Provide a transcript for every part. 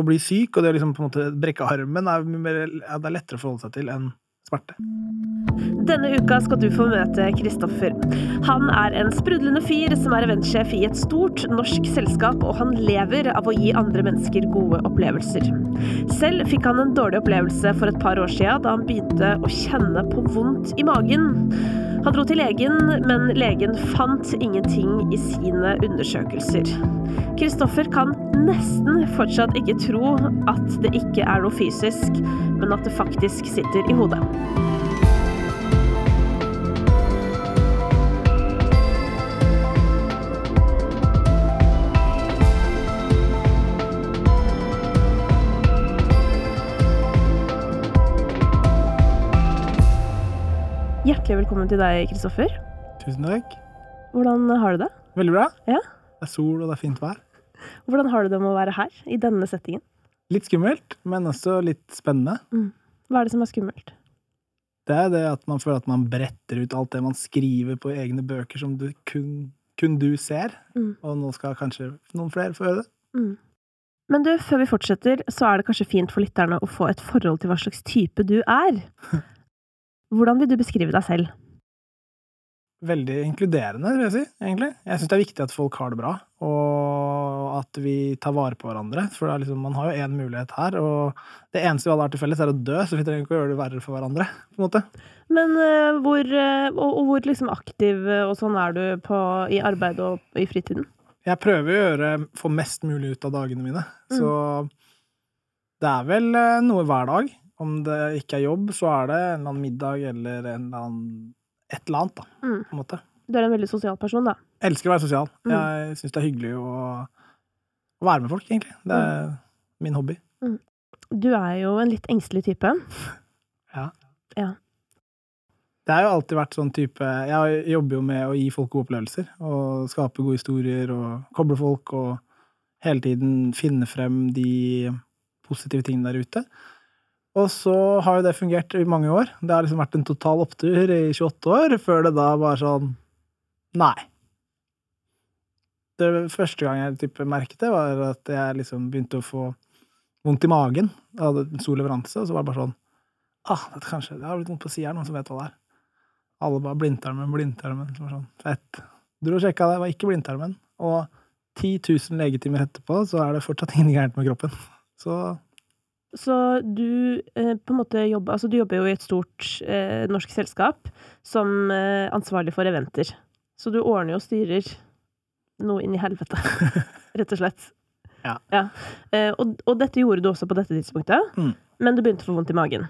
å bli syk og det å liksom på en måte brekke armen er, mer, det er lettere å forholde seg til enn smerte. Denne uka skal du få møte Kristoffer. Han er en sprudlende fyr som er eventsjef i et stort norsk selskap, og han lever av å gi andre mennesker gode opplevelser. Selv fikk han en dårlig opplevelse for et par år siden da han begynte å kjenne på vondt i magen. Han dro til legen, men legen fant ingenting i sine undersøkelser. Kristoffer kan nesten fortsatt ikke tro at det ikke er noe fysisk, men at det faktisk sitter i hodet. Hjertelig velkommen til deg, Kristoffer. Tusen takk. Hvordan har du det? Veldig bra. Ja. Det er sol, og det er fint vær. Hvordan har du det med å være her, i denne settingen? Litt skummelt, men også litt spennende. Hva er det som er skummelt? Det er det at man føler at man bretter ut alt det man skriver på egne bøker som du kun, kun du ser. Mm. Og nå skal kanskje noen flere få høre det. Men du, før vi fortsetter, så er det kanskje fint for lytterne å få et forhold til hva slags type du er. Hvordan vil du beskrive deg selv? Veldig inkluderende, vil jeg si, egentlig. Jeg syns det er viktig at folk har det bra, og at vi tar vare på hverandre. For det liksom, man har jo én mulighet her, og det eneste vi alle har til felles, er å dø, så vi trenger ikke å gjøre det verre for hverandre. på en måte. Men uh, hvor, eh, og, og hvor liksom aktiv eh, og sånn er du på, i arbeid og i fritiden? Jeg prøver å gjøre, få mest mulig ut av dagene mine, Mm. så det er vel noe hver dag. Om det ikke er jobb, så er det en eller annen middag eller en eller annen, et eller annet, da, Mm. på en måte. Du er en veldig sosial person, da. Jeg elsker å være sosial. Mm. Jeg syns det er hyggelig å, å være med folk, egentlig. Det er Mm. min hobby. Du er jo en litt engstelig type. Ja. Ja. Det har jo alltid vært sånn type Jeg jobber jo med å gi folk gode opplevelser, og skape gode historier, og koble folk, og hele tiden finne frem de positive tingene der ute. Og så har jo det fungert i mange år. Det har liksom vært en total opptur i 28 år, før det da var sånn Nei. Det første gang jeg type merket det, var at jeg liksom begynte å få vondt i magen. Jeg hadde en stor leveranse, og så var det bare sånn ah, det, kanskje, det har blitt vondt på sida, noen som vet hva det er. Alle bare blindtarmen, blindtarmen. Så var sånn, fett. Dro og sjekka det, var ikke blindtarmen. Og 10 000 legetimer etterpå, så er det fortsatt ingenting gærent med kroppen. Så Så du eh, på en måte jobber Altså, du jobber jo i et stort eh, norsk selskap som eh, ansvarlig for eventer. Så du ordner jo og styrer noe inn i helvete, rett og slett. Ja. Eh, og, og dette gjorde du også på dette tidspunktet, Mm. men du begynte å få vondt i magen.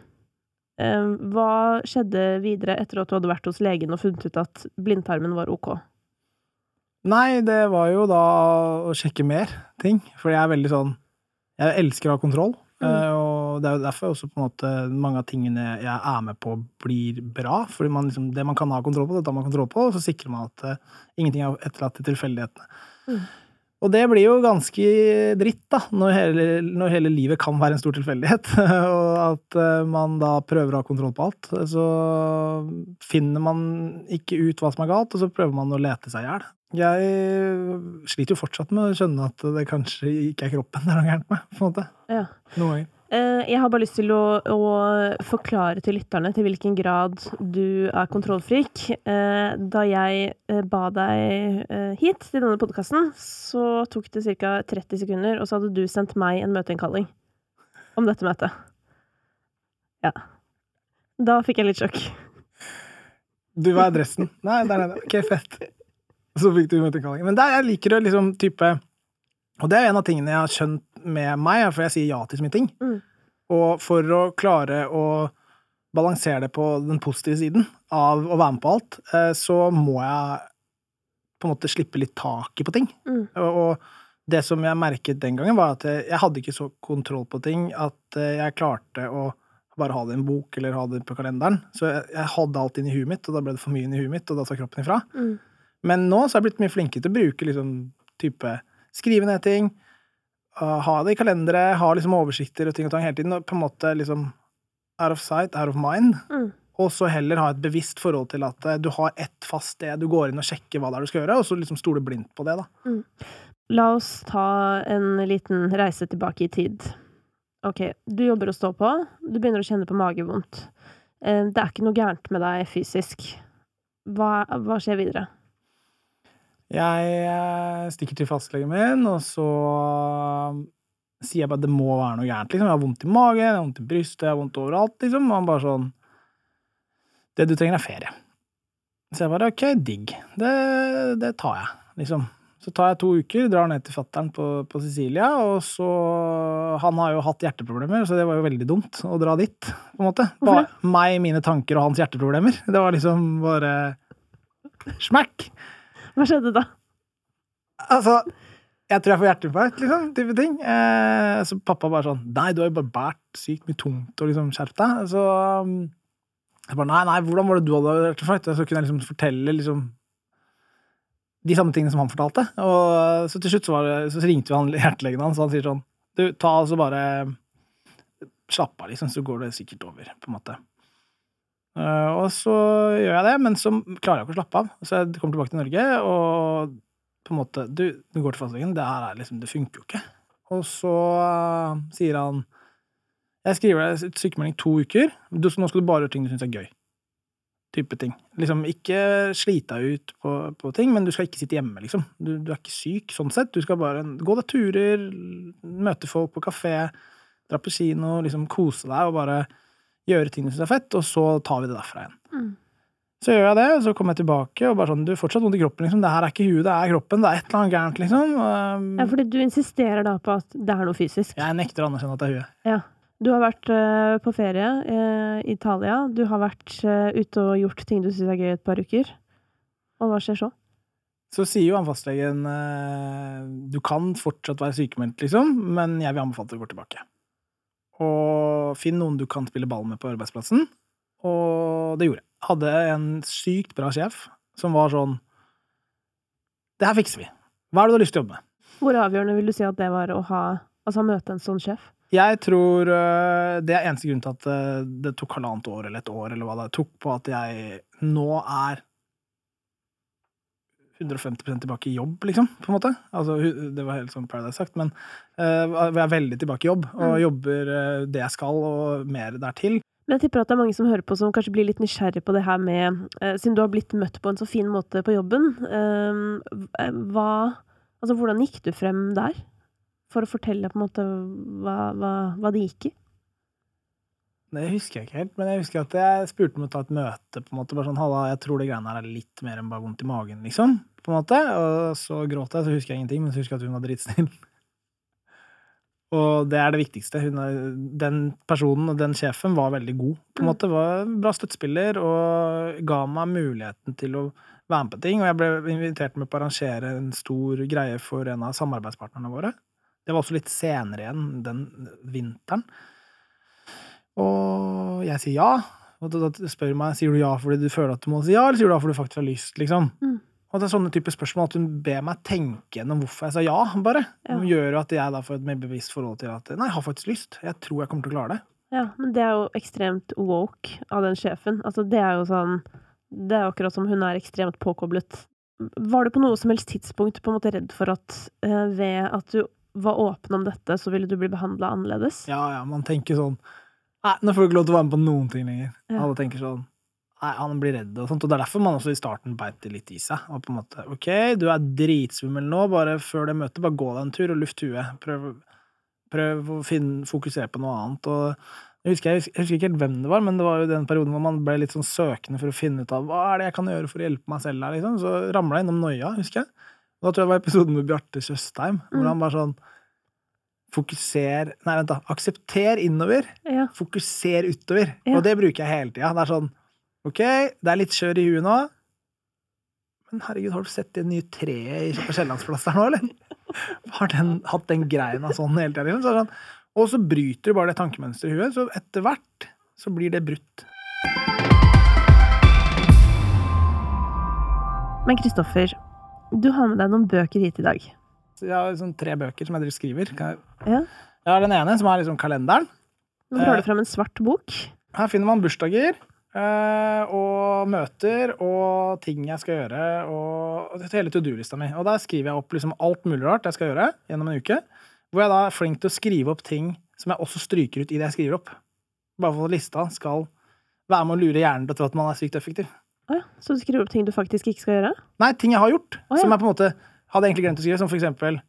Eh, hva skjedde videre etter at du hadde vært hos legen og funnet ut at blindtarmen var ok? Nei, det var jo da å sjekke mer ting. For jeg er veldig sånn Jeg elsker å ha kontroll. Mm. eh, Og det er jo derfor også på en måte mange av tingene jeg er med på, blir bra. Fordi man liksom, det man kan ha kontroll på, det tar man kontroll på, og så sikrer man at uh, ingenting er etterlatt til tilfeldighetene. Mm. Og det blir jo ganske dritt, da, når hele, når hele livet kan være en stor tilfeldighet. og at eh, man da prøver å ha kontroll på alt. Så finner man ikke ut hva som er galt, og så prøver man å lete seg i hjel. Jeg sliter jo fortsatt med å skjønne at det kanskje ikke er kroppen det er noe gærent med. på en måte. Ja. Noen ganger. Eh, Jeg har bare lyst til å, å forklare til lytterne til hvilken grad du er kontrollfrik. Eh, Da jeg eh, ba deg hit til denne podkasten, så tok det ca. 30 sekunder, og så hadde du sendt meg en møteinnkalling om dette møtet. Ja. Da fikk jeg litt sjokk. Du var adressen. Nei, der nede. Ok, fett. Så fikk du møteinnkalling. Men der jeg liker å liksom type Og det er en av tingene jeg har skjønt med meg, for jeg sier ja til så mye ting. Mm. Og for å klare å balansere det på den positive siden av å være med på alt, eh, så må jeg på en måte slippe litt taket på ting. Mm. Og det som jeg merket den gangen, var at jeg hadde ikke så kontroll på ting at eh, jeg klarte å bare ha det i en bok eller ha det på kalenderen. Så jeg, jeg hadde alt inn i huet mitt, og da ble det for mye inn i huet mitt, og da sa kroppen ifra. Mm. Men nå så har jeg blitt mye flinkere til å bruke liksom type skrive ned ting, ha det i kalendere, ha liksom oversikter og ting og tang hele tiden, og på en måte liksom out of sight, out of mind. Mm. Og så heller ha et bevisst forhold til at eh, du har ett fast sted du går inn og sjekker hva det er du skal gjøre, og så liksom stole blindt på det, da. La oss ta en liten reise tilbake i tid. Ok, du jobber å stå på, du begynner å kjenne på magevondt. Eh, Det er ikke noe gærent med deg fysisk. Hva, hva skjer videre? Jeg eh, stikker til fastlegen min, og så eh, sier jeg bare at det må være noe gærent. Liksom. Jeg har vondt i magen, jeg har vondt i brystet, jeg har vondt overalt. Liksom. Og han bare sånn Det du trenger, er ferie. Så jeg bare ok, digg. Det, det tar jeg, liksom. Så tar jeg to uker, drar ned til fattern på, på Sicilia, og så Han har jo hatt hjerteproblemer, så det var jo veldig dumt å dra dit, på en måte. Bare meg, mine tanker og hans hjerteproblemer. Det var liksom bare smack. Hva skjedde da? Altså, jeg tror jeg får hjerteinfarkt, liksom, type ting. Eh, så pappa bare sånn Nei, du har jo bare båret sykt mye tungt, og liksom skjerp deg. Så um, jeg bare Nei, nei, hvordan var det du hadde hjerteinfarkt? Så kunne jeg liksom fortelle liksom de samme tingene som han fortalte. Og så til slutt så, det, så ringte vi han hjertelegen hans, og han sier sånn Du, ta altså bare Slapp av, liksom, så går det sikkert over, på en måte. Eh, og så gjør jeg det, men så klarer jeg ikke å slappe av. Så jeg kommer tilbake til Norge, og på en måte Du, du går til fastlegen, det her er liksom Det funker jo ikke. Og så eh, sier han Jeg skriver deg sykemelding to uker. Du, så nå skal du bare gjøre ting du syns er gøy. Type ting. Liksom ikke slite deg ut på, på ting, men du skal ikke sitte hjemme, liksom. Du, du er ikke syk sånn sett. Du skal bare gå deg turer, møte folk på kafé, dra på kino, liksom kose deg og bare gjøre ting du syns er fett, og så tar vi det derfra igjen. Mm. Så gjør jeg det, og så kommer jeg tilbake og bare sånn Du har fortsatt vondt i kroppen, liksom. Det her er ikke huet, det er kroppen. Det er et eller annet gærent, liksom. Um, Ja, fordi du insisterer da på at det er noe fysisk. Jeg nekter å anerkjenne at det er huet. Ja. Du har vært uh, på ferie i i Italia. Du har vært uh, ute og gjort ting du syns er gøy et par uker. Og hva skjer så? Så sier jo han fastlegen eh, du kan fortsatt være sykemeldt, liksom, men jeg vil anbefale at du går tilbake. Og finn noen du kan spille ball med på arbeidsplassen. Og det gjorde jeg. Hadde en sykt bra sjef som var sånn Det her fikser vi. Hva er det du har lyst til å jobbe med? Hvor avgjørende vil du si at det var å ha Altså møte en sånn sjef? Jeg tror øh, det er eneste grunn til at øh, det tok halvannet år eller et år, eller hva det tok, på at jeg nå er 150% tilbake i jobb, liksom, på en måte. Altså, det var helt sånn Paradise sagt, men uh, jeg er veldig tilbake i jobb, og Mm. jobber uh, det jeg skal, og mer dertil. Men jeg tipper at det er mange som hører på som kanskje blir litt nysgjerrig på det her med uh, Siden du har blitt møtt på en så fin måte på jobben, eh, hva Altså, hvordan gikk du frem der? For å fortelle på en måte hva, hva, hva det gikk i? Det husker jeg ikke helt, men jeg husker at jeg spurte om å ta et møte, på en måte, bare sånn, halla, jeg tror det greiene her er litt mer enn bare vondt i magen, liksom, på en måte, og så gråt jeg, så husker jeg ingenting, men så husker jeg at hun var dritsnill. Og det er det viktigste. Hun er, den personen og den sjefen var veldig god. på en Mm. måte, Var en bra støttespiller og ga meg muligheten til å være med på ting. Og jeg ble invitert med på å arrangere en stor greie for en av samarbeidspartnerne våre. Det var også litt senere igjen den vinteren. Og jeg sier ja. Og da, da spør hun meg sier du ja fordi du føler at du må si ja, eller sier du ja fordi du faktisk har lyst. liksom. Mm. Og det er sånne type spørsmål at hun ber meg tenke gjennom hvorfor jeg sa ja, bare. Ja. Det gjør jo at jeg da får et mer bevisst forhold til at nei, jeg har faktisk lyst. Jeg tror jeg kommer til å klare det. Ja, men det er jo ekstremt woke av den sjefen. Altså, det er jo sånn Det er jo akkurat som hun er ekstremt påkoblet. Var du på noe som helst tidspunkt på en måte redd for at eh, ved at du var åpen om dette, så ville du bli behandla annerledes? Ja, ja, man tenker sånn Nei, nå får du ikke lov til å være med på noen ting lenger. Ja. Alle tenker sånn Nei, han blir redd og sånt. Og det er derfor man også i starten beit det litt i seg. Og på en måte OK, du er dritsvimmel nå, bare før det møtet, bare gå deg en tur og luft huet. Prøv, prøv å finne, fokusere på noe annet. Og jeg husker, jeg husker ikke helt hvem det var, men det var jo den perioden hvor man ble litt sånn søkende for å finne ut av hva er det jeg kan gjøre for å hjelpe meg selv her, liksom. Så ramla jeg innom Noia, husker jeg. Og da tror jeg det var episoden med Bjarte Tjøstheim, hvor Mm. han bare sånn Fokuser Nei, vent, da. Aksepter innover. Ja. Fokuser utover. Ja. Og det bruker jeg hele tida. Det er sånn Ok, det er litt skjør i huet nå, men herregud, har du sett det nye treet i- på Kiellandsplass der nå, eller? Har den hatt den greina sånn hele tida? Så sånn, og så bryter du bare det tankemønsteret i huet, så etter hvert så blir det brutt. Men Kristoffer, du har med deg noen bøker hit i dag. Så jeg har sånn tre bøker som jeg driver skriver. Ja. jeg har den ene, som er liksom kalenderen. Nå drar Eh. du fram en svart bok. Her finner man bursdager, eh, og møter og ting jeg skal gjøre, og hele to do-lista mi. Og der skriver jeg opp liksom alt mulig rart jeg skal gjøre gjennom en uke. Hvor jeg da er flink til å skrive opp ting som jeg også stryker ut i det jeg skriver opp. Bare for at lista skal være med å lure hjernen til å tro at man er sykt effektiv. Oh ja, så du skriver opp ting du faktisk ikke skal gjøre? Nei, ting jeg har gjort, Oh ja. som jeg på en måte hadde egentlig glemt å skrive, som for eksempel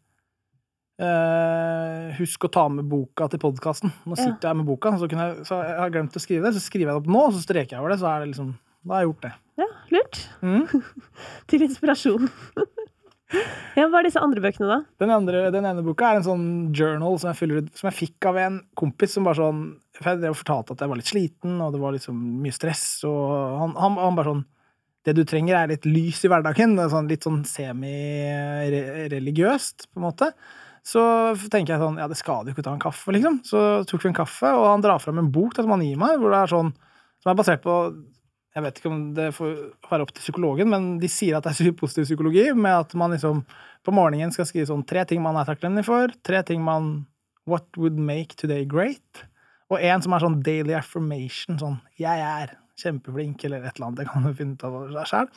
eh, Husk å ta med boka til podkasten. Nå Ja. sitter jeg med boka, så, jeg, så jeg har glemt å skrive det. Så skriver jeg det opp nå, og så streker jeg over det, så er det liksom Da har jeg gjort det. Ja, lurt. Mm. Til inspirasjon. ja, hva er disse andre bøkene, da? Den, andre, den ene boka er en sånn journal som jeg, fyller som jeg fikk av en kompis som bare sånn For jeg fortalte at jeg var litt sliten, og det var liksom mye stress, og han, han, han bare sånn Det du trenger, er litt lys i hverdagen. Er sånn, litt sånn semi-religiøst, på en måte. Så tenker jeg sånn Ja, det skader jo ikke å ta en kaffe, liksom. Så tok vi en kaffe, og han drar fram en bok som han gir meg, hvor det er sånn Som er basert på Jeg vet ikke om det får være opp til psykologen, men de sier at det er positiv psykologi, med at man liksom på morgenen skal skrive sånn tre ting man er takknemlig for, tre ting man What would make today great? Og en som er sånn daily affirmation, sånn Jeg er kjempeflink, eller et eller annet. Det kan du finne ut av sjøl.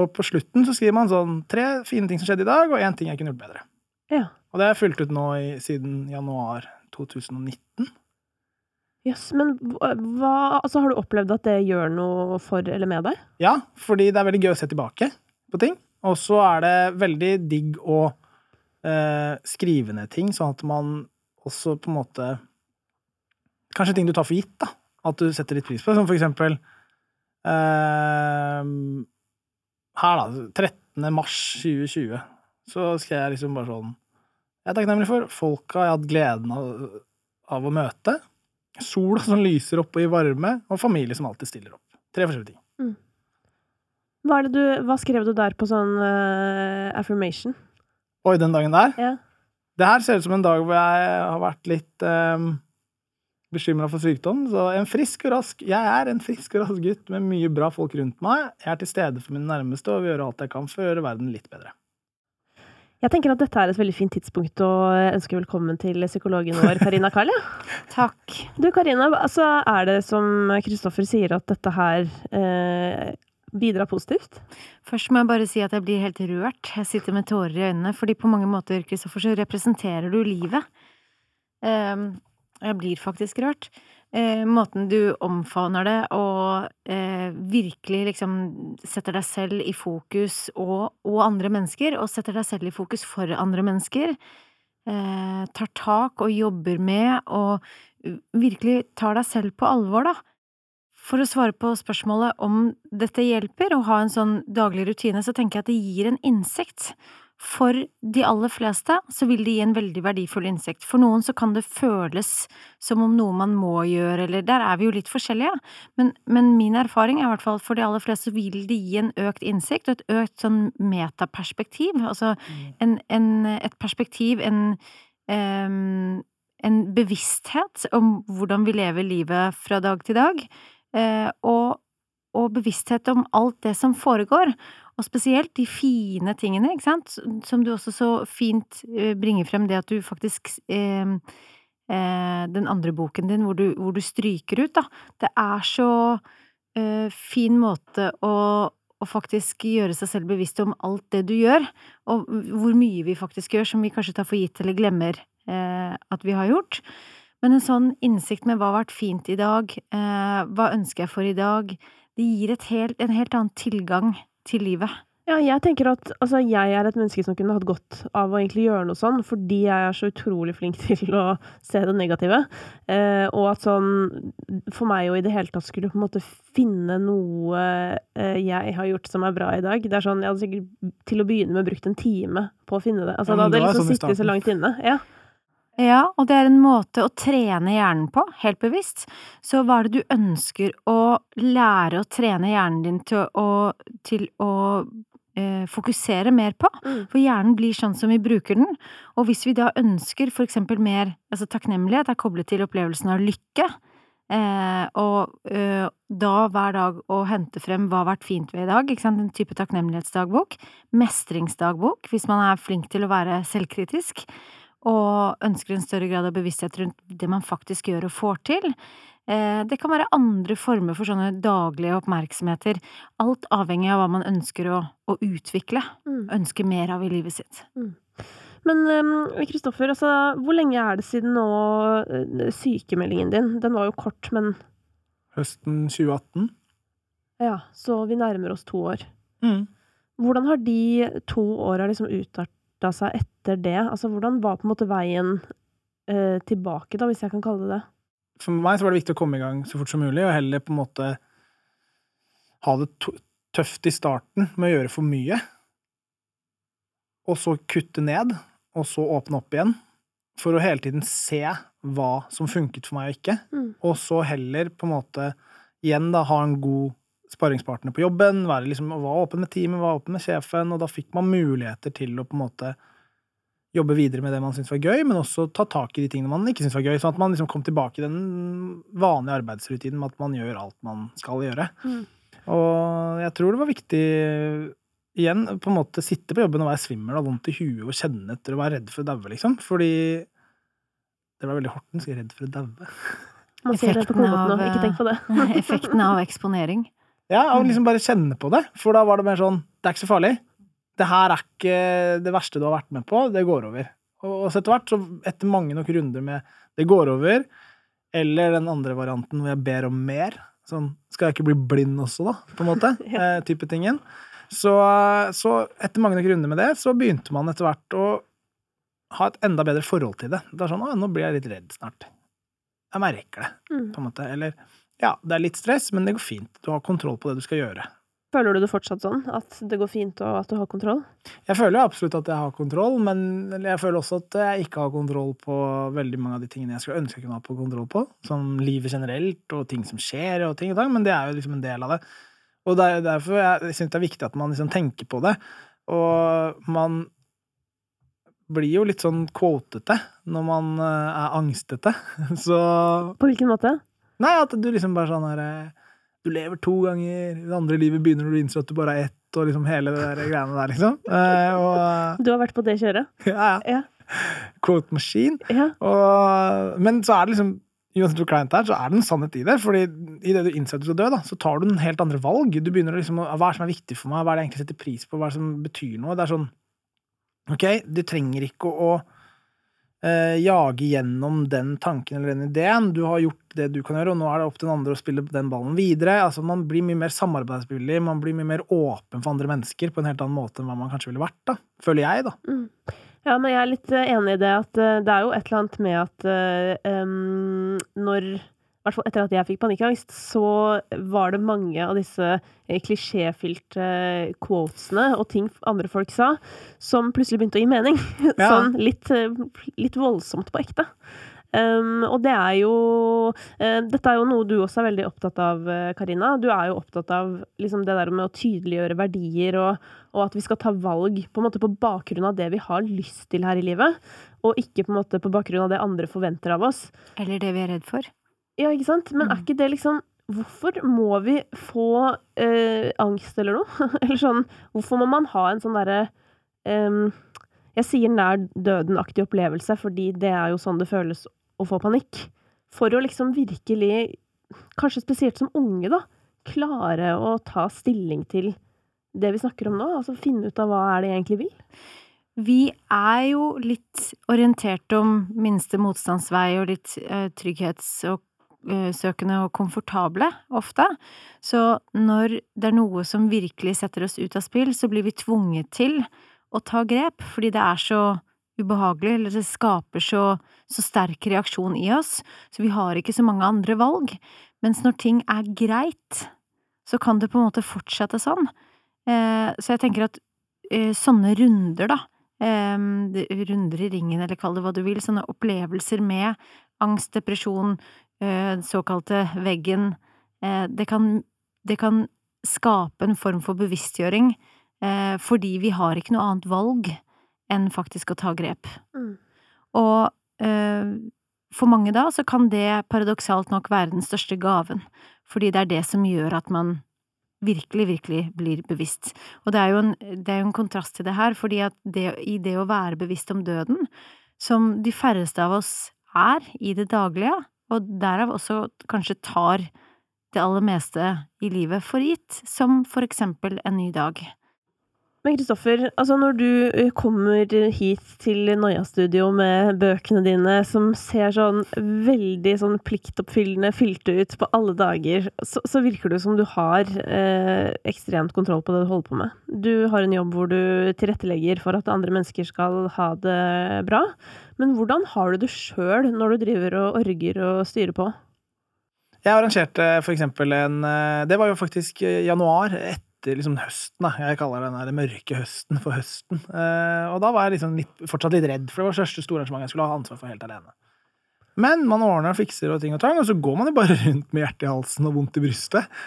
Og på slutten så skriver man sånn tre fine ting som skjedde i dag, og én ting jeg kunne gjort bedre. Ja. Og det har jeg fulgt ut nå i, siden januar 2019. Jøss, men hva hva- Altså, har du opplevd at det gjør noe for eller med deg? Ja, fordi det er veldig gøy å se tilbake på ting. Og så er det veldig digg å eh, skrive ned ting, sånn at man også på en måte Kanskje ting du tar for gitt, da. At du setter litt pris på. Som for eksempel eh, Her, da. 13. mars 2020. Så skal jeg liksom bare sånn Jeg er takknemlig for folka jeg har hatt gleden av, av å møte. Sola som lyser opp og i varme, og familie som alltid stiller opp. Tre forskjellige ting. Hva, er det du, hva skrev du der på sånn uh, affirmation? Oi, den dagen der. Ja. Det her ser ut som en dag hvor jeg har vært litt um, bekymra for sykdom. Så en frisk og rask Jeg er en frisk og rask gutt med mye bra folk rundt meg. Jeg er til stede for mine nærmeste og vil gjøre alt jeg kan for å gjøre verden litt bedre. Jeg tenker at dette er et veldig fint tidspunkt å ønske velkommen til psykologen vår, Karina Karl. Takk. Du Karina, altså, er det som Kristoffer sier, at dette her eh, bidrar positivt? Først må jeg bare si at jeg blir helt rørt. Jeg sitter med tårer i øynene, fordi på mange måter, Kristoffer, så representerer du livet. Ehm, jeg blir faktisk rørt. Eh, måten du omfavner det og eh, virkelig liksom setter deg selv i fokus og, og andre mennesker, og setter deg selv i fokus for andre mennesker. Eh, tar tak og jobber med og virkelig tar deg selv på alvor, da. For å svare på spørsmålet om dette hjelper, å ha en sånn daglig rutine, så tenker jeg at det gir en innsikt. For de aller fleste så vil det gi en veldig verdifull innsikt. For noen så kan det føles som om noe man må gjøre, eller der er vi jo litt forskjellige. Men, men min erfaring er i hvert fall for de aller fleste så vil det gi en økt innsikt og et økt sånn metaperspektiv. Altså en, en, et perspektiv, en um, en bevissthet om hvordan vi lever livet fra dag til dag, eh, og, og bevissthet om alt det som foregår, og spesielt de fine tingene, ikke sant, som du også så fint eh, bringer frem det at du faktisk eh, eh, Den andre boken din hvor du, hvor du stryker ut, da. Det er så eh, fin måte å, å faktisk gjøre seg selv bevisst om alt det du gjør, og hvor mye vi faktisk gjør som vi kanskje tar for gitt eller glemmer eh, at vi har gjort. Men en sånn innsikt med hva har vært fint i dag, eh, hva ønsker jeg for i dag, det gir helt, en helt annen tilgang til livet. Ja, jeg tenker at altså, jeg er et menneske som kunne hatt godt av å egentlig gjøre noe sånn, fordi jeg er så utrolig flink til å se det negative. Eh, og at sånn For meg å i det hele tatt skulle på en måte finne noe eh, jeg har gjort som er bra i dag Det er sånn, Jeg hadde sikkert til å begynne med brukt en time på å finne det. Altså, Ja, da hadde jeg liksom sånn sittet så langt inne. Ja. Ja, og det er en måte å trene hjernen på, helt bevisst. Så hva er det du ønsker å lære å trene hjernen din til å, til å eh, fokusere mer på? Mm. For hjernen blir sånn som vi bruker den. Og hvis vi da ønsker for eksempel mer altså takknemlighet er koblet til opplevelsen av lykke, eh, og eh, da hver dag å hente frem hva har vært fint ved i dag, ikke sant, en type takknemlighetsdagbok, mestringsdagbok, hvis man er flink til å være selvkritisk, og ønsker en større grad av bevissthet rundt det man faktisk gjør og får til, Eh, det kan være andre former for sånne daglige oppmerksomheter. Alt avhengig av hva man ønsker å, å utvikle. Mm. Ønsker mer av i livet sitt. Men Kristoffer, altså, hvor lenge er det siden nå eh, sykemeldingen din? Den var jo kort, men Høsten 2018. ja, så vi nærmer oss to år. Mm. Hvordan har de to åra liksom utarta seg etter det? Altså, hvordan var på en måte veien eh, tilbake, da, hvis jeg kan kalle det det? For meg så var det viktig å komme i gang så fort som mulig, og heller på en måte ha det tøft i starten med å gjøre for mye. Og så kutte ned, og så åpne opp igjen. For å hele tiden se hva som funket for meg og ikke. Mm. Og så heller på en måte igjen da ha en god sparringspartner på jobben, være liksom, være åpen med teamet, være åpen med sjefen, og da fikk man muligheter til å på en måte jobbe videre med det man syns var gøy, men også ta tak i de tingene man ikke syns var gøy, sånn at man liksom kom tilbake i den vanlige arbeidsrutinen med at man gjør alt man skal gjøre. Mm. Og jeg tror det var viktig igjen på en måte sitte på jobben og være svimmel og vondt i huet og kjenne etter og være redd for å daue, liksom. Fordi det var veldig Horten, skal redd for å daue. Man sier det på Effekten nå, ikke tenk på det. Effekten av eksponering. Ja, og liksom bare kjenne på det, for da var det mer sånn Det er ikke så farlig. Det her er ikke det verste du har vært med på, det går over. Og så etter hvert, så etter mange nok runder med det går over, eller den andre varianten hvor jeg ber om mer, sånn skal jeg ikke bli blind også, da, på en måte, eh, type tingen. Så, så etter mange nok runder med det, så begynte man etter hvert å ha et enda bedre forhold til det. Det er sånn, å, nå blir jeg litt redd snart. Jeg merker det, Mm. på en måte. Eller, ja, det er litt stress, men det går fint. Du har kontroll på det du skal gjøre. Føler du det fortsatt sånn? At det går fint, og at du har kontroll? Jeg føler jo absolutt at jeg har kontroll, men jeg føler også at jeg ikke har kontroll på veldig mange av de tingene jeg skulle ønske jeg kunne ha på kontroll på. Som livet generelt, og ting som skjer, og ting og tang, men det er jo liksom en del av det. Og det er derfor jeg syns det er viktig at man liksom tenker på det. Og man blir jo litt sånn quotete når man eh, er angstete. Så På hvilken måte? Nei, at du liksom bare sånn her eh, Du lever to ganger, det andre livet begynner når du innser at du bare er ett, og liksom hele det der greiene der, liksom. Eh, og Du har vært på det kjøret? ja, ja. Quote machine. Ja. Og, men så er det liksom Uansett hvor kleint det er, så er det en sannhet i det. fordi idet du innser at du skal dø, da, så tar du en helt andre valg. Du begynner å liksom, å- Hva er det som er viktig for meg? Hva er det jeg egentlig setter pris på? Hva er det som betyr noe? Det er sånn Ok, du trenger ikke å eh, jage gjennom den tanken eller den ideen. Du har gjort det du kan gjøre, og nå er det opp til den andre å spille den ballen videre. Altså, Man blir mye mer samarbeidsvillig, man blir mye mer åpen for andre mennesker på en helt annen måte enn hva man kanskje ville vært, da. Føler jeg, da. Mm. Ja, men jeg er litt eh, enig i det at eh, det er jo et eller annet med at em, når hvert fall etter at jeg fikk panikkangst, så var det mange av disse eh, klisjéfylte quotesene og ting andre folk sa, som plutselig begynte å gi mening. Ja. sånn litt, eh, litt voldsomt på ekte. Um, og det er jo uh, Dette er jo noe du også er veldig opptatt av, eh, Karina. Du er jo opptatt av liksom, det der med å tydeliggjøre verdier, og, og at vi skal ta valg på, en måte, på bakgrunn av det vi har lyst til her i livet, og ikke på, en måte, på bakgrunn av det andre forventer av oss. Eller det vi er redd for. Ja, ikke sant? Men er Mm. ikke det liksom Hvorfor må vi få eh, angst eller noe? eller sånn Hvorfor må man ha en sånn derre em, Jeg sier nær døden-aktig opplevelse, fordi det er jo sånn det føles å få panikk. For å liksom virkelig, kanskje spesielt som unge, da, klare å ta stilling til det vi snakker om nå. Altså finne ut av hva er det jeg egentlig vil. Vi er jo litt orientert om minste motstandsvei og litt eh, trygghets- og eh, søkende og komfortable, ofte. Så når det er noe som virkelig setter oss ut av spill, så blir vi tvunget til å ta grep, fordi det er så ubehagelig, eller det skaper så, så sterk reaksjon i oss, så vi har ikke så mange andre valg. Mens når ting er greit, så kan det på en måte fortsette sånn. Eh, så jeg tenker at eh, sånne runder, da, runder i ringen, eller kall det hva du vil, sånne opplevelser med angst, depresjon, eh, den såkalte veggen, eh, det kan, det kan skape en form for bevisstgjøring, eh, fordi vi har ikke noe annet valg enn faktisk å ta grep. Mm. Og eh, for mange da, så kan det paradoksalt nok være den største gaven, fordi det er det som gjør at man virkelig, virkelig blir bevisst. Og det er jo en, det er jo en kontrast til det her, fordi at det, i det å være bevisst om døden, som de færreste av oss er i det daglige, og derav også kanskje tar det aller meste i livet for gitt, som for eksempel en ny dag. Men Kristoffer, altså når du eh, kommer hit til Noia-studio med bøkene dine, som ser sånn veldig sånn pliktoppfyllende fylte ut på alle dager, så, så virker det som du har eh, ekstremt kontroll på det du holder på med. Du har en jobb hvor du tilrettelegger for at andre mennesker skal ha det bra. Men hvordan har du det sjøl når du driver og orger og styrer på? Jeg arrangerte for eksempel en eh, Det var jo faktisk januar. etter etter liksom høsten, da. Jeg kaller den der mørke høsten for høsten. Eh, og da var jeg liksom litt, fortsatt litt redd, for det var det største store arrangementet jeg skulle ha ansvar for helt alene. Men man ordner og fikser og ting og tang, og så går man jo bare rundt med hjertet i halsen og vondt i brystet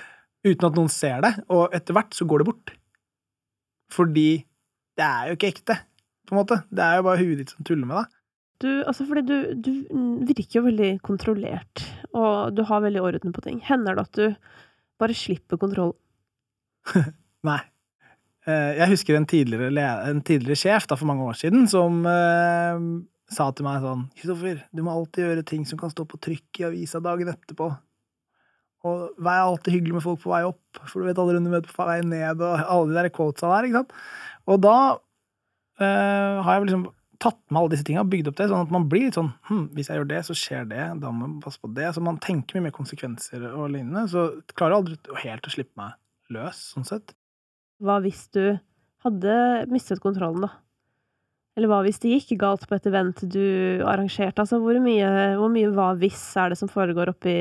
uten at noen ser det, og etter hvert så går det bort. Fordi det er jo ikke ekte, på en måte. Det er jo bare huet ditt som tuller med deg. Du, altså fordi du, du virker jo veldig kontrollert, og du har veldig orden på ting. Hender det at du bare slipper kontroll Nei. Eh, jeg husker en tidligere, en tidligere sjef da, for mange år siden som uh, sa til meg sånn 'Kristoffer, du må alltid gjøre ting som kan stå på trykk i avisa dagen etterpå.' Og vær alltid hyggelig med folk på vei opp, for du vet aldri om du møter på vei ned, og alle de der quotesa der, ikke sant. Og da eh, har jeg liksom tatt med alle disse tinga og bygd opp det, sånn at man blir litt sånn hm, hvis jeg gjør det, så skjer det, da må man passe på det. Så man tenker mye mer konsekvenser og lignende. Så klarer jeg aldri helt å slippe meg løs, sånn sett. Hva hvis du hadde mistet kontrollen, da? Eller hva hvis det gikk galt på et event du arrangerte? Altså, hvor mye, hvor mye hva hvis er det som foregår oppi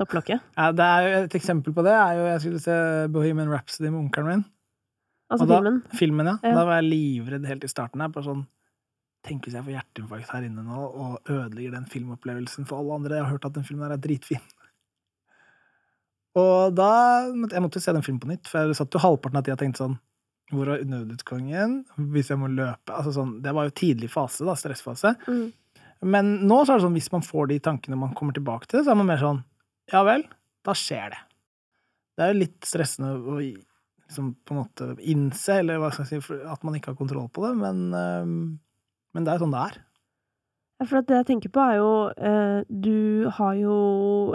topplokket? Ja, det er jo Et eksempel på det er jo Jeg skulle se Bohemian Rhapsody med onkelen min. Altså da, filmen? Filmen, ja. ja. Da var jeg livredd helt i starten. her, bare sånn Tenk hvis jeg får hjerteinfarkt her inne nå og ødelegger den filmopplevelsen for alle andre. Jeg har hørt at den filmen her er dritfin. Og da Jeg måtte se den filmen på nytt, for jeg satt jo halvparten av tida og tenkte sånn Hvor er nødutgangen? Hvis jeg må løpe altså sånn, Det var jo tidlig fase, da, stressfase. Mm. Men nå så er det sånn, hvis man får de tankene man kommer tilbake til, så er man mer sånn Ja vel, da skjer det. Det er jo litt stressende å liksom, på en måte innse, eller hva skal jeg si, at man ikke har kontroll på det, men, men det er jo sånn det er. For det jeg tenker på, er jo eh, Du har jo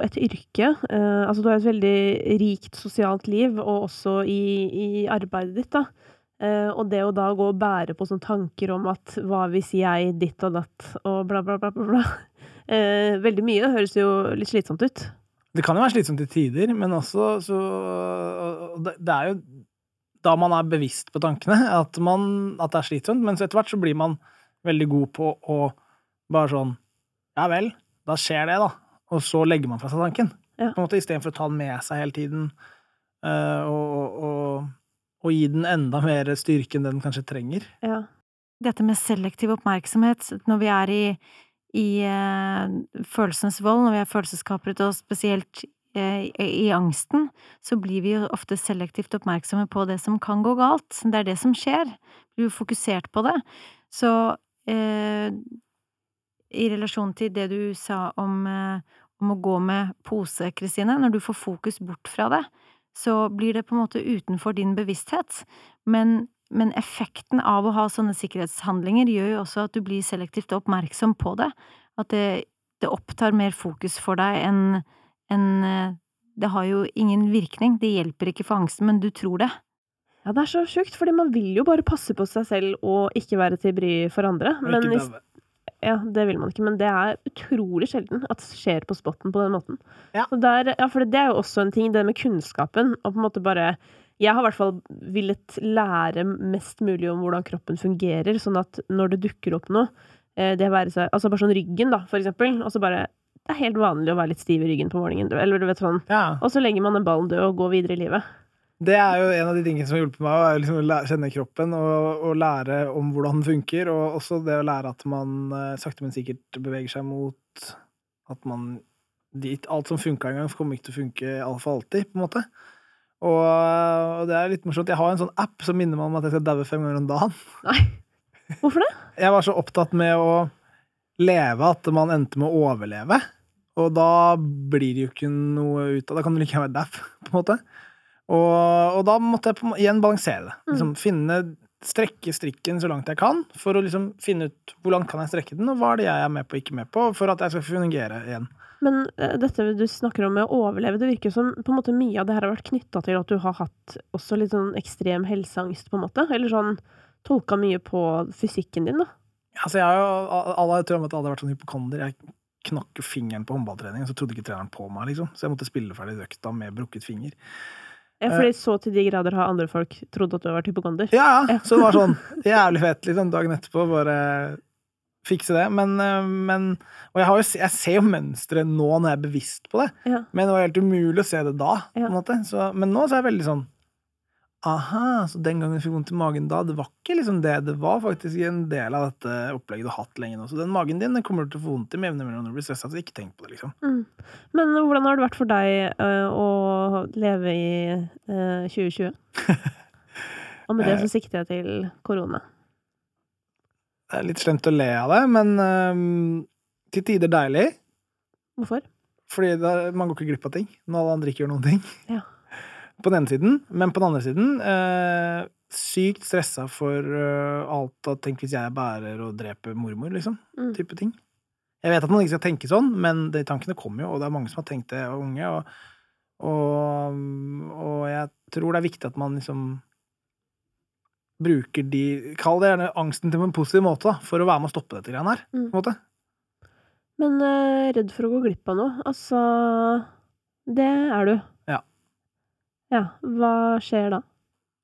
et yrke. Eh, altså, du har et veldig rikt sosialt liv, og også i, i arbeidet ditt, da. Eh, og det å da gå og bære på sånne tanker om at hva hvis jeg ditt og datt, og bla, bla, bla, bla, bla. Veldig mye. Det høres jo litt slitsomt ut. Det kan jo være slitsomt til tider, men også så Det er jo da man er bevisst på tankene, at, man, at det er slitsomt. Men etter hvert så blir man veldig god på å bare sånn Ja vel, da skjer det, da. Og så legger man fra seg tanken. Ja. På en måte Istedenfor å ta den med seg hele tiden uh, og, og, og, gi den enda mer styrke enn den kanskje trenger. Ja. Dette med selektiv oppmerksomhet når vi er i, i uh, følelsens vold, når vi er følelseskapret, og spesielt uh, i, i angsten, så blir vi jo ofte selektivt oppmerksomme på det som kan gå galt. Det er det som skjer. Blir jo fokusert på det. Så i relasjon til det du sa om, eh, om å gå med pose, Kristine, når du får fokus bort fra det, så blir det på en måte utenfor din bevissthet. Men, men effekten av å ha sånne sikkerhetshandlinger gjør jo også at du blir selektivt oppmerksom på det. At det, det opptar mer fokus for deg enn en, eh, Det har jo ingen virkning. Det hjelper ikke for angsten, men du tror det. Ja, det er så sjukt, fordi man vil jo bare passe på seg selv og ikke være til bry for andre. Men hvis, ja, det vil man ikke, men det er utrolig sjelden at det skjer på spotten på den måten. Ja. Der, ja, for det er jo også en ting, det med kunnskapen, og på en måte bare Jeg har i hvert fall villet lære mest mulig om hvordan kroppen fungerer, sånn at når det dukker opp noe, eh, det være seg Altså bare sånn ryggen, da, for eksempel, og så bare Det er helt vanlig å være litt stiv i ryggen på morgenen, eller du vet sånn. Ja. Og så legger man den ballen død og går videre i livet. Det er jo en av de tingene som har hjulpet meg, å liksom kjenne kroppen og, og, lære om hvordan den funker. Og også det å lære at man uh, sakte, men sikkert beveger seg mot at man dit, Alt som funka en gang, kommer ikke til å funke for alltid, på en måte. Og, og, det er litt morsomt. Jeg har en sånn app som minner meg om at jeg skal daue fem ganger om dagen. Nei. Hvorfor det? Jeg var så opptatt med å leve at man endte med å overleve. Og da blir det jo ikke noe ut av. Da kan du like gjerne være daff, på en måte. Og, og, da måtte jeg igjen balansere det. Mm. Liksom, finne strekke strikken så langt jeg kan, for å liksom finne ut hvor langt kan jeg strekke den, og hva er det jeg er med på og ikke med på, for at jeg skal fungere igjen. Men uh, dette du snakker om med å overleve, det virker som på en måte mye av det her har vært knytta til at du har hatt også litt sånn ekstrem helseangst, på en måte? Eller sånn tolka mye på fysikken din, da? Altså, jeg har jo, alle tror at jeg hadde vært sånn hypokonder. Jeg knakk fingeren på håndballtrening, så trodde ikke treneren på meg, liksom. Så jeg måtte spille ferdig økta med brukket finger. Ja, fordi så til de grader har andre folk trodd at du har vært hypokonder? Ja, ja. Så det var sånn jævlig fett, liksom, dagen etterpå. Bare fikse det. Men, eh, men Og jeg, jo, jeg, ser jo mønsteret nå når jeg er bevisst på det. Ja. Men det var helt umulig å se det da. på Ja. Så, men nå så er jeg veldig sånn Aha, så den gangen du fikk vondt i magen da, det var ikke liksom det. Det var faktisk en del av dette opplegget du har hatt lenge nå. Så den magen din den kommer du til å få vondt i med jevne mellomrom når du blir stressa. Så ikke tenk på det, liksom. Mm. Men hvordan har det vært for deg uh, å leve i uh, 2020? Og med det så sikter jeg til korona. Det er litt slemt å le av det, men uh, til tider deilig. Hvorfor? Fordi det er, man går ikke glipp av ting når alle andre ikke gjør noen ting. Ja. På den ene siden. Men på den andre siden eh, sykt stressa for øh, alt av Tenk hvis jeg bærer og dreper mormor, liksom. Mm. Type ting. Jeg vet at man ikke skal tenke sånn, men de tankene kommer jo, og det er mange som har tenkt det, og unge. Og, og, og jeg tror det er viktig at man liksom bruker de Kall det gjerne angsten til en positiv måte, da, for å være med å stoppe dette greiene her. Mm. på en måte. Men øh, redd for å gå glipp av noe? Altså Det er du. Ja. Hva skjer da?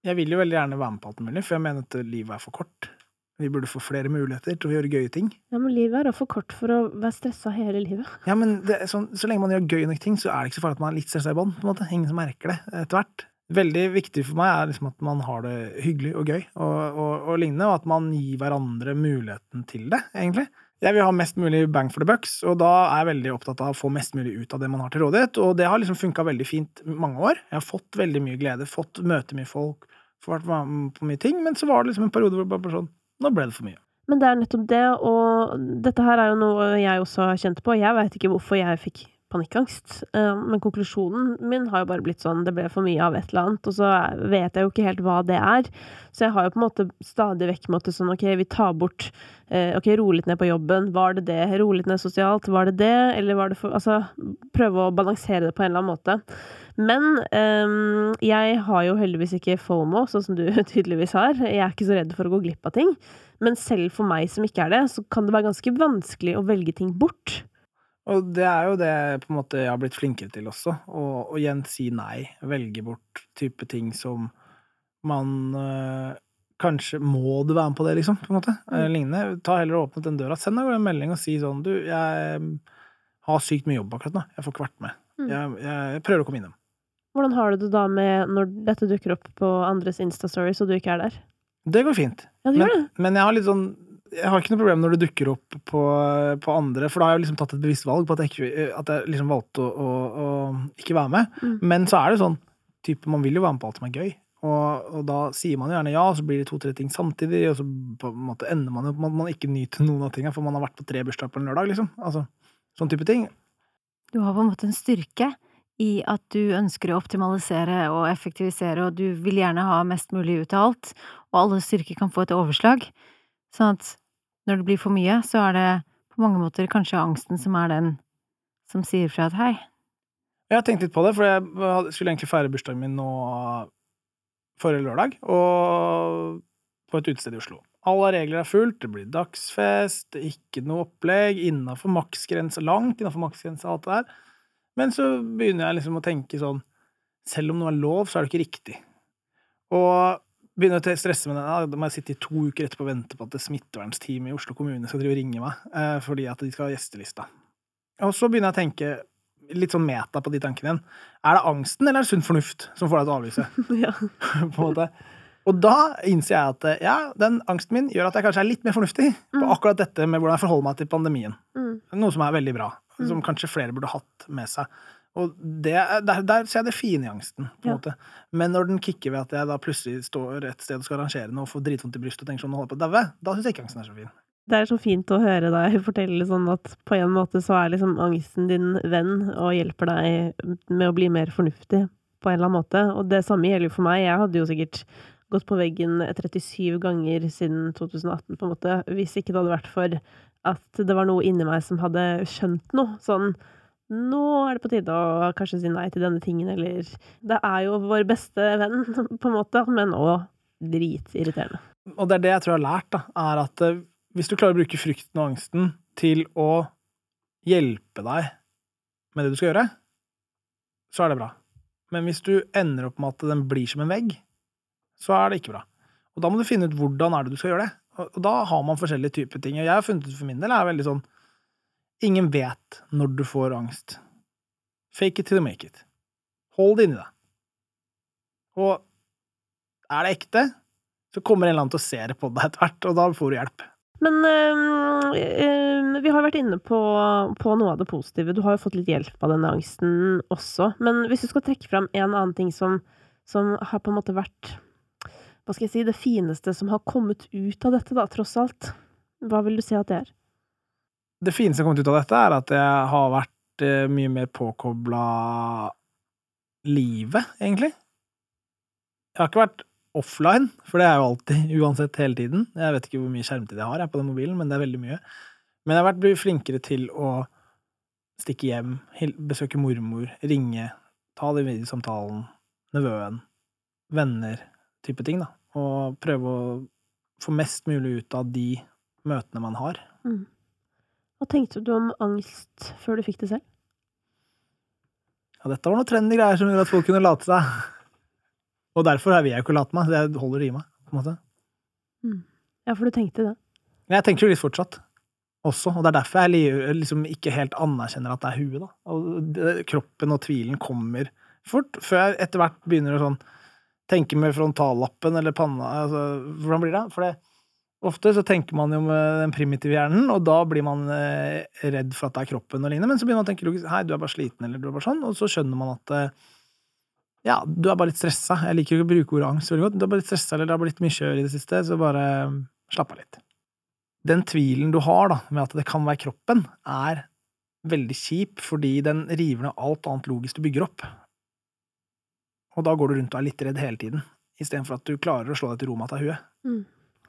Jeg vil jo veldig gjerne være med på alt mulig, for jeg mener at livet er for kort. Vi burde få flere muligheter til å gjøre gøye ting. Ja, men livet er da for kort for å være stressa hele livet. Ja, men det sånn, Så lenge man gjør gøy nok ting, så er det ikke så farlig at man er litt stressa i bånn. Ingen som merker det etter hvert. Veldig viktig for meg er liksom at man har det hyggelig og gøy og, og, og lignende, og at man gir hverandre muligheten til det, egentlig. Jeg vil ha mest mulig bang for the bucks, og da er jeg veldig opptatt av å få mest mulig ut av det man har til rådighet, og det har liksom funka veldig fint mange år. Jeg har fått veldig mye glede, fått møte mye folk, vært med på mye ting, men så var det liksom en periode hvor bare sånn Nå ble det for mye. Men det er nettopp det, og dette her er jo noe jeg også har kjent på. Jeg veit ikke hvorfor jeg fikk panikkangst, eh, men konklusjonen min har jo bare blitt sånn det ble for mye av et eller annet, og så vet jeg jo ikke helt hva det er. Så jeg har jo på en måte stadig vekk måttet sånn ok, vi tar bort eh, Ok, ro litt ned på jobben. Var det det? Ro litt ned sosialt. Var det det? Eller var det for Altså prøve å balansere det på en eller annen måte. Men um, jeg har jo heldigvis ikke FOMO, sånn som du tydeligvis har. Jeg er ikke så redd for å gå glipp av ting. Men selv for meg som ikke er det, så kan det være ganske vanskelig å velge ting bort. Og det er jo det på en måte jeg har blitt flinkere til også, å og igjen si nei. Velge bort type ting som man øh, Kanskje må du være med på det, liksom, på en måte. Eh, Mm. lignende. Ta heller og åpne den døra. Send deg en melding og si sånn Du, jeg mm, har sykt mye jobb akkurat nå. Jeg får ikke vært med. Mm. Jeg, jeg prøver å komme innom. Hvordan har du det da med når dette dukker opp på andres Insta-stories, og du ikke er der? Det går fint. Ja, det gjør det. Men jeg har litt sånn jeg har ikke noe problem når det dukker opp på, på andre, for da har jeg liksom tatt et bevisst valg på at jeg, ikke, at jeg liksom valgte å, å, å ikke være med. Mm. Men så er det sånn type, Man vil jo være med på alt som er gøy. Og, og da sier man jo gjerne ja, og så blir det to-tre ting samtidig, og så på en måte ender man jo på at man ikke nyter noen av tingene, for man har vært på tre bursdager på en lørdag, liksom. Altså, sånn type ting. Du har på en måte en styrke i at du ønsker å optimalisere og effektivisere, og du vil gjerne ha mest mulig ut av alt, og alle styrker kan få et overslag. Sånn at når det blir for mye, så er det på mange måter kanskje angsten som er den som sier fra at hei, Jeg har tenkt litt på det, for jeg skulle egentlig feire bursdagen min nå forrige lørdag, og på et utested i Oslo. Alle regler er fulgt, det blir dagsfest, ikke noe opplegg, innafor maksgrense, langt innafor maksgrense, alt det der. Men så begynner jeg liksom å tenke sånn Selv om noe er lov, så er det ikke riktig. Og begynner å stresse med det. Da må jeg sitte i to uker etterpå og vente på at smittevernsteamet i Oslo kommune skal drive og ringe meg, eh, fordi at de skal ha gjestelista. Og så begynner jeg å tenke litt sånn meta på de tankene igjen. Er det angsten eller er det sunn fornuft som får deg til å avlyse? ja. på en måte. Og da innser jeg at eh, ja, den angsten min gjør at jeg kanskje er litt mer fornuftig på Mm. akkurat dette med hvordan jeg forholder meg til pandemien. Mm. Noe som er veldig bra. Som Mm. kanskje flere burde hatt med seg. Og det, er- der, der ser jeg det fine i angsten. på en Ja. måte. Men når den kicker ved at jeg da plutselig står et sted og skal arrangere noe og får dritvondt i brystet og tenker sånn, nå holder på å daue, da syns jeg ikke angsten er så fin. Det er så fint å høre deg fortelle sånn at på en måte så er liksom angsten din venn og hjelper deg med å bli mer fornuftig på en eller annen måte. Og det samme gjelder jo for meg. Jeg hadde jo sikkert gått på veggen 37 ganger siden 2018, på en måte, hvis ikke det hadde vært for at det var noe inni meg som hadde skjønt noe. Sånn nå er det på tide å kanskje si nei til denne tingen, eller Det er jo vår beste venn, på en måte, men òg dritirriterende. Og det er det jeg tror jeg har lært, da, er at eh, hvis du klarer å bruke frykten og angsten til å hjelpe deg med det du skal gjøre, så er det bra. Men hvis du ender opp med at den blir som en vegg, så er det ikke bra. Og da må du finne ut hvordan er det du skal gjøre det. Og da har man forskjellige typer ting. Og jeg har funnet ut for min del er veldig sånn Ingen vet når du får angst. Fake it till you make it. Hold det inni deg. Og er det ekte, så kommer en eller annen til å se det på deg etter hvert, og da får du hjelp. Men øh, øh, vi har vært inne på, på, noe av det positive. Du har jo fått litt hjelp av denne angsten også. Men hvis du skal trekke fram en annen ting som, som har på en måte vært hva skal jeg si, det fineste som har kommet ut av dette, da, tross alt, hva vil du si at det er? Det fineste som har kommet ut av dette, er at jeg har vært eh, mye mer påkobla livet, egentlig. Jeg har ikke vært offline, for det er jo alltid, uansett, hele tiden. Jeg vet ikke hvor mye skjermtid jeg har jeg på den mobilen, men det er veldig mye. Men jeg har vært flinkere til å stikke hjem, besøke mormor, ringe, ta den videosamtalen, nevøen, venner, type ting, da. Og prøve å få mest mulig ut av de møtene man har. Mm. Hva tenkte du om angst før du fikk det selv? Ja, dette var noen trendy greier som gjorde at folk kunne late seg. Og derfor vil jeg ikke late meg, så jeg holder i meg, på en måte. Mm. Ja, for du tenkte det? Jeg tenker jo litt fortsatt. Også, og det er derfor jeg liksom ikke helt anerkjenner at det er huet, da. Og kroppen og tvilen kommer fort, før jeg etter hvert begynner å sånn tenke med frontallappen eller panna altså, Hvordan blir det? For det, ofte så tenker man jo med den primitive hjernen, og da blir man eh, redd for at det er kroppen og lignende, men så begynner man å tenke logisk Hei, du er bare sliten, eller du er bare sånn, og så skjønner man at eh, ja, du er bare litt stressa. Jeg liker ikke å bruke ordet angst veldig godt. Du er bare litt stressa, eller det har blitt mye kjør i det siste, så bare slapp av litt. Den tvilen du har da, med at det kan være kroppen, er veldig kjip, fordi den river ned alt annet logisk du bygger opp. Og da går du rundt og er litt redd hele tiden, istedenfor at du klarer å slå deg til ro med at det huet. Mm.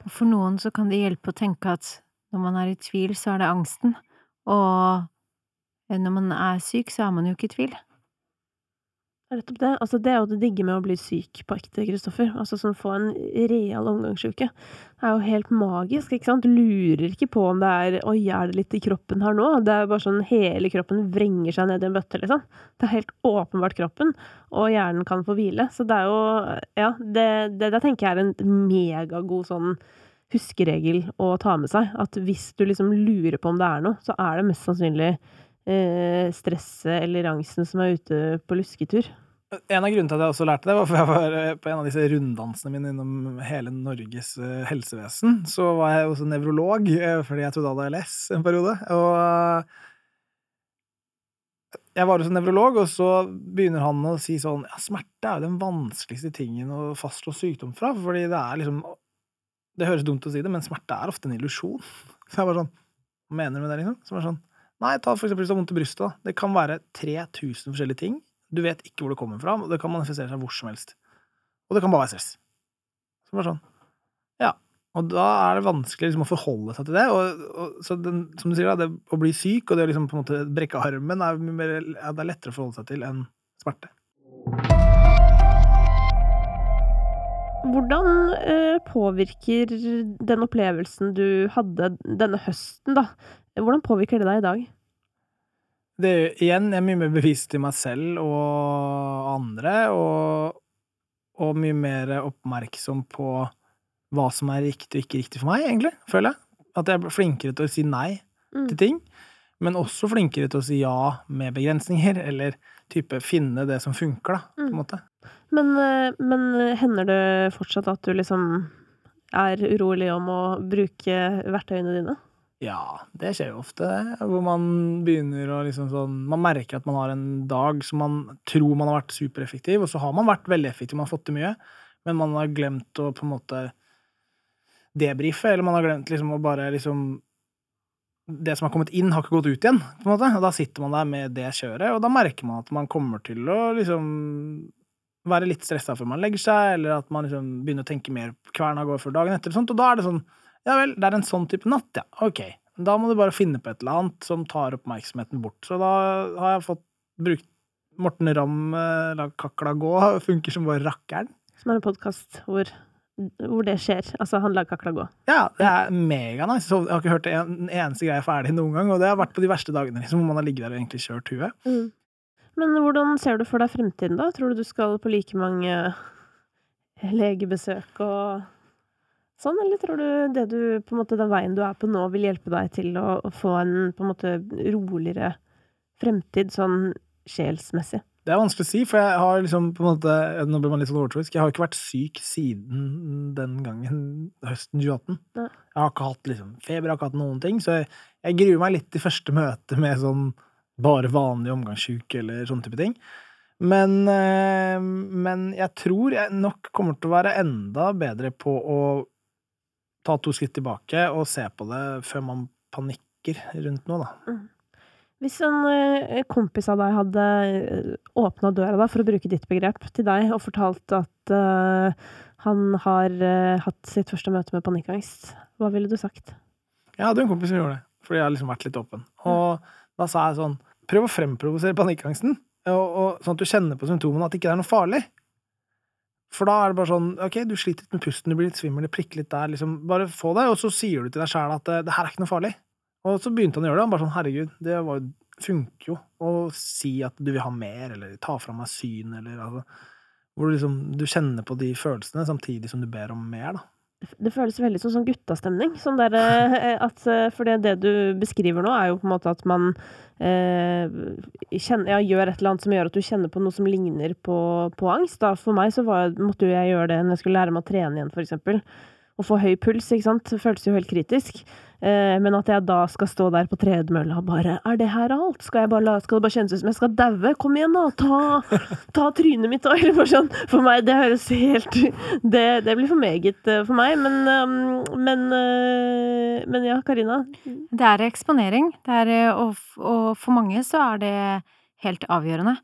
For noen så kan det hjelpe å tenke at når man er i tvil, så er det angsten, og når man er syk, så er man jo ikke i tvil. Nettopp det. Altså, det er jo det digge med å bli syk på ekte, Kristoffer. Altså sånn få en real omgangsuke. Det er jo helt magisk, ikke sant? Lurer ikke på om det er Oi, er det litt i kroppen her nå? Det er bare sånn hele kroppen vrenger seg ned i en bøtte, liksom. Det er helt åpenbart kroppen, og hjernen kan få hvile. Så det er jo Ja, det, det, det tenker jeg er en megagod sånn huskeregel å ta med seg. At hvis du liksom lurer på om det er noe, så er det mest sannsynlig eh, stresset eller angsten som er ute på lusketur. En av grunnene til at jeg også lærte det, var for jeg var eh, på en av disse runddansene mine innom hele Norges eh, helsevesen. Så var jeg også nevrolog, eh, fordi jeg trodde jeg hadde LS en periode. Og jeg var hos en nevrolog, og så begynner han å si sånn Ja, smerte er jo den vanskeligste tingen å fastslå sykdom fra, fordi det er liksom Det høres dumt å si det, men smerte er ofte en illusjon. Så jeg var sånn Hva mener du med det, liksom? Så var sånn Nei, ta for eksempel hvis du har vondt i brystet, da. Det kan være 3000 forskjellige ting du vet ikke hvor det kommer fra, og det kan manifestere seg hvor som helst. Og det kan bare være stress. Så bare sånn. Ja. Og da er det vanskelig liksom, å forholde seg til det. Og, og, så den, som du sier, da, det å bli syk og det å liksom, på en måte brekke armen er, mer, ja, det er lettere å forholde seg til enn smerte. Hvordan eh, påvirker den opplevelsen du hadde denne høsten, da? Hvordan påvirker det deg i dag? Det er igjen jeg er mye mer bevisst i meg selv og andre, og, og mye mer oppmerksom på hva som er riktig og ikke riktig for meg, egentlig, føler jeg. At jeg er flinkere til å si nei mm. til ting, men også flinkere til å si ja med begrensninger, eller type finne det som funker, da, på en mm. måte. Men, eh, men hender det fortsatt at du liksom er urolig om å bruke verktøyene dine? Ja, det skjer jo ofte, Hvor man begynner å liksom sånn Man merker at man har en dag som man tror man har vært supereffektiv, og så har man vært veldig effektiv, man har fått til mye, men man har glemt å på en måte debrife, eller man har glemt liksom å bare liksom Det som har kommet inn, har ikke gått ut igjen, på en måte. Og da sitter man der med det kjøret, og da merker man at man kommer til å liksom være litt stressa før man legger seg, eller at man liksom begynner å tenke mer kverna går for dagen etter, og sånt, og da er det sånn Ja vel, det er en sånn type natt, ja. Ok. Da må du bare finne på et eller annet som tar oppmerksomheten bort. Så da har jeg fått brukt Morten Ramm, eh, la kakla gå, funker som bare rakkeren. Som er en podkast hvor, hvor det skjer. Altså, han lar kakla gå. Ja, det er meganice. Jeg har ikke hørt en eneste greie ferdig noen gang, og det har vært på de verste dagene, liksom, hvor man har ligget der og egentlig kjørt huet. Men hvordan ser du for deg fremtiden, da? Tror du du skal på like mange legebesøk og sånn, eller tror du det du, på en måte, den veien du er på nå, vil hjelpe deg til å, å få en på en måte roligere fremtid, sånn sjelsmessig? Det er vanskelig å si, for jeg har liksom på en måte Nå blir man litt sånn overtroisk. Jeg har ikke vært syk siden den gangen, høsten 2018. Nei. Jeg har ikke hatt liksom feber, jeg har ikke hatt noen ting, så jeg, jeg gruer meg litt til første møte med sånn bare vanlig omgangssjuk eller sånne type ting. Men, eh, men jeg tror jeg nok kommer til å være enda bedre på å ta to skritt tilbake og se på det før man panikker rundt noe, da. Hvis en eh, kompis av deg hadde åpna døra, da, for å bruke ditt begrep, til deg og fortalt at uh, han har uh, hatt sitt første møte med panikkangst, hva ville du sagt? Jeg hadde en kompis som gjorde det, fordi jeg har liksom vært litt åpen. Og da sa jeg sånn Prøv å fremprovosere panikkangsten, og, og, sånn at du kjenner på symptomene at det ikke er noe farlig. For da er det bare sånn Ok, du sliter litt med pusten, du blir litt svimmel, det prikker litt der, liksom. Bare få det, og så sier du til deg sjæl at det, det her er ikke noe farlig. Og så begynte han å gjøre det. Han bare sånn Herregud, det var, funker jo å si at du vil ha mer, eller ta fra meg syn, eller altså Hvor du liksom Du kjenner på de følelsene samtidig som du ber om mer, da. Det føles veldig som sånn guttastemning. Sånn der, eh, at, eh, for det, det du beskriver nå, er jo på en måte at man eh, kjenner, ja, gjør et eller annet som gjør at du kjenner på noe som ligner på, på angst. Da. For meg så var, måtte jo jeg gjøre det når jeg skulle lære meg å trene igjen, eksempel. Å få høy puls, ikke sant. Det føltes jo helt kritisk. Eh, men at jeg da skal stå der på tredemølla og bare Er det her alt? Skal, jeg bare skal det bare kjennes ut som jeg skal daue? Kom igjen, da! Ta, ta trynet mitt, da! Eller bare sånn. For meg, det høres helt Det, det blir for meget eh, for meg. Men, um, men, eh, men ja, Karina. Det er eksponering. Det er, eh, og, og for mange så er det helt avgjørende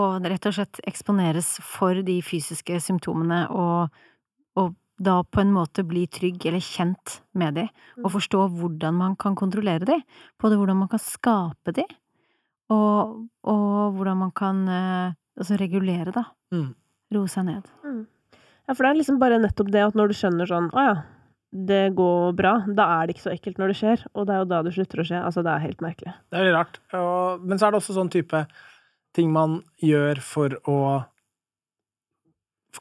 Og rett og slett eksponeres for de fysiske symptomene og, og da på en måte bli trygg eller kjent med de, og forstå hvordan man kan kontrollere de, både hvordan man kan skape de, og, og hvordan man kan eh, altså regulere, da. Mm. Roe seg ned. Ja, for det er liksom bare nettopp det at når du skjønner sånn Å ja, det går bra. Da er det ikke så ekkelt når det skjer. Og det er jo da det slutter å skje. Altså, det er helt merkelig. Det er veldig rart. Og, men så er det også sånn type ting man gjør for å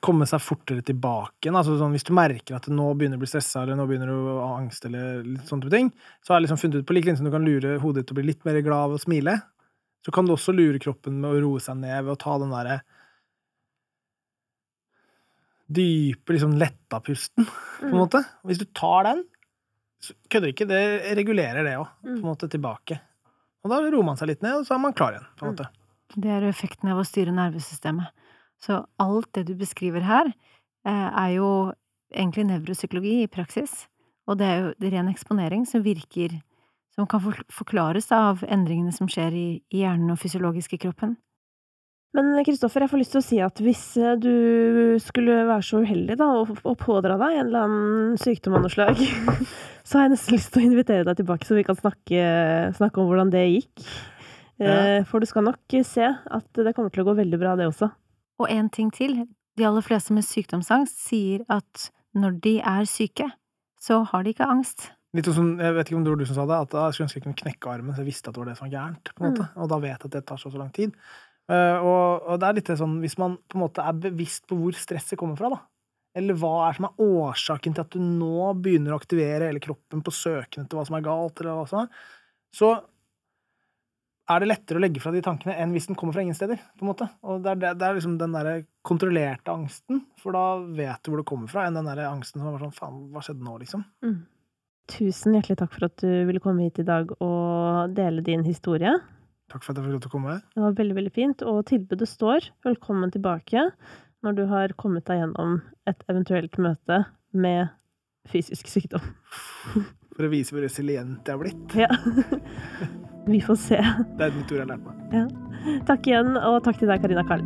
komme seg fortere tilbake igjen. Altså sånn, hvis du merker at du nå begynner å bli stressa, eller nå begynner du å ha angst, eller litt sånne ting, så har jeg liksom funnet ut på lik linje som du kan lure hodet ditt til å bli litt mer glad av å smile, så kan du også lure kroppen med å roe seg ned ved å ta den derre dype, liksom letta pusten, på en måte. Hvis du tar den, så kødder ikke, det regulerer det òg, på en måte, tilbake. Og da roer man seg litt ned, og så er man klar igjen, på en måte. Det er effekten av å styre nervesystemet. Så alt det du beskriver her, eh, er jo egentlig nevropsykologi i praksis. Og det er jo det ren eksponering som virker Som kan forklares av endringene som skjer i, hjernen og fysiologisk i kroppen. Men Kristoffer, jeg får lyst til å si at hvis eh, du skulle være så uheldig da, og, og pådra deg en eller annen sykdom av noe slag, så har jeg nesten lyst til å invitere deg tilbake, så vi kan snakke, snakke om hvordan det gikk. Ja. For du skal nok se at det kommer til å gå veldig bra, det også. Og en ting til. De aller fleste med sykdomsangst sier at når de er syke, så har de ikke angst. Litt sånn jeg vet ikke om det var du som sa det, at jeg skulle ønske jeg kunne knekke armen, så jeg visste at det var det som var gærent. på en måte. Og da vet jeg at det tar så så lang tid. Uh, og, og det er litt sånn, hvis man på en måte er bevisst på hvor stresset kommer fra, da, eller hva er som er årsaken til at du nå begynner å aktivere hele kroppen på søken etter hva som er galt, eller hva som er, så er det lettere å legge fra de tankene enn hvis den kommer fra ingen steder. på en måte. Og Det er, det, det er liksom den der kontrollerte angsten, for da vet du hvor det kommer fra, enn den der angsten som er sånn faen, hva skjedde nå, liksom? Tusen hjertelig takk for at du ville komme hit i dag og dele din historie. Takk for at jeg fikk lov til å komme. Det var veldig, veldig fint, og tilbudet står. Velkommen tilbake når du har kommet deg gjennom et eventuelt møte med fysisk sykdom. For å vise hvor resilient jeg har blitt. Ja. Vi får se. Det er et nytt ord jeg har lært meg. Takk igjen, og takk til deg, Karina Karl.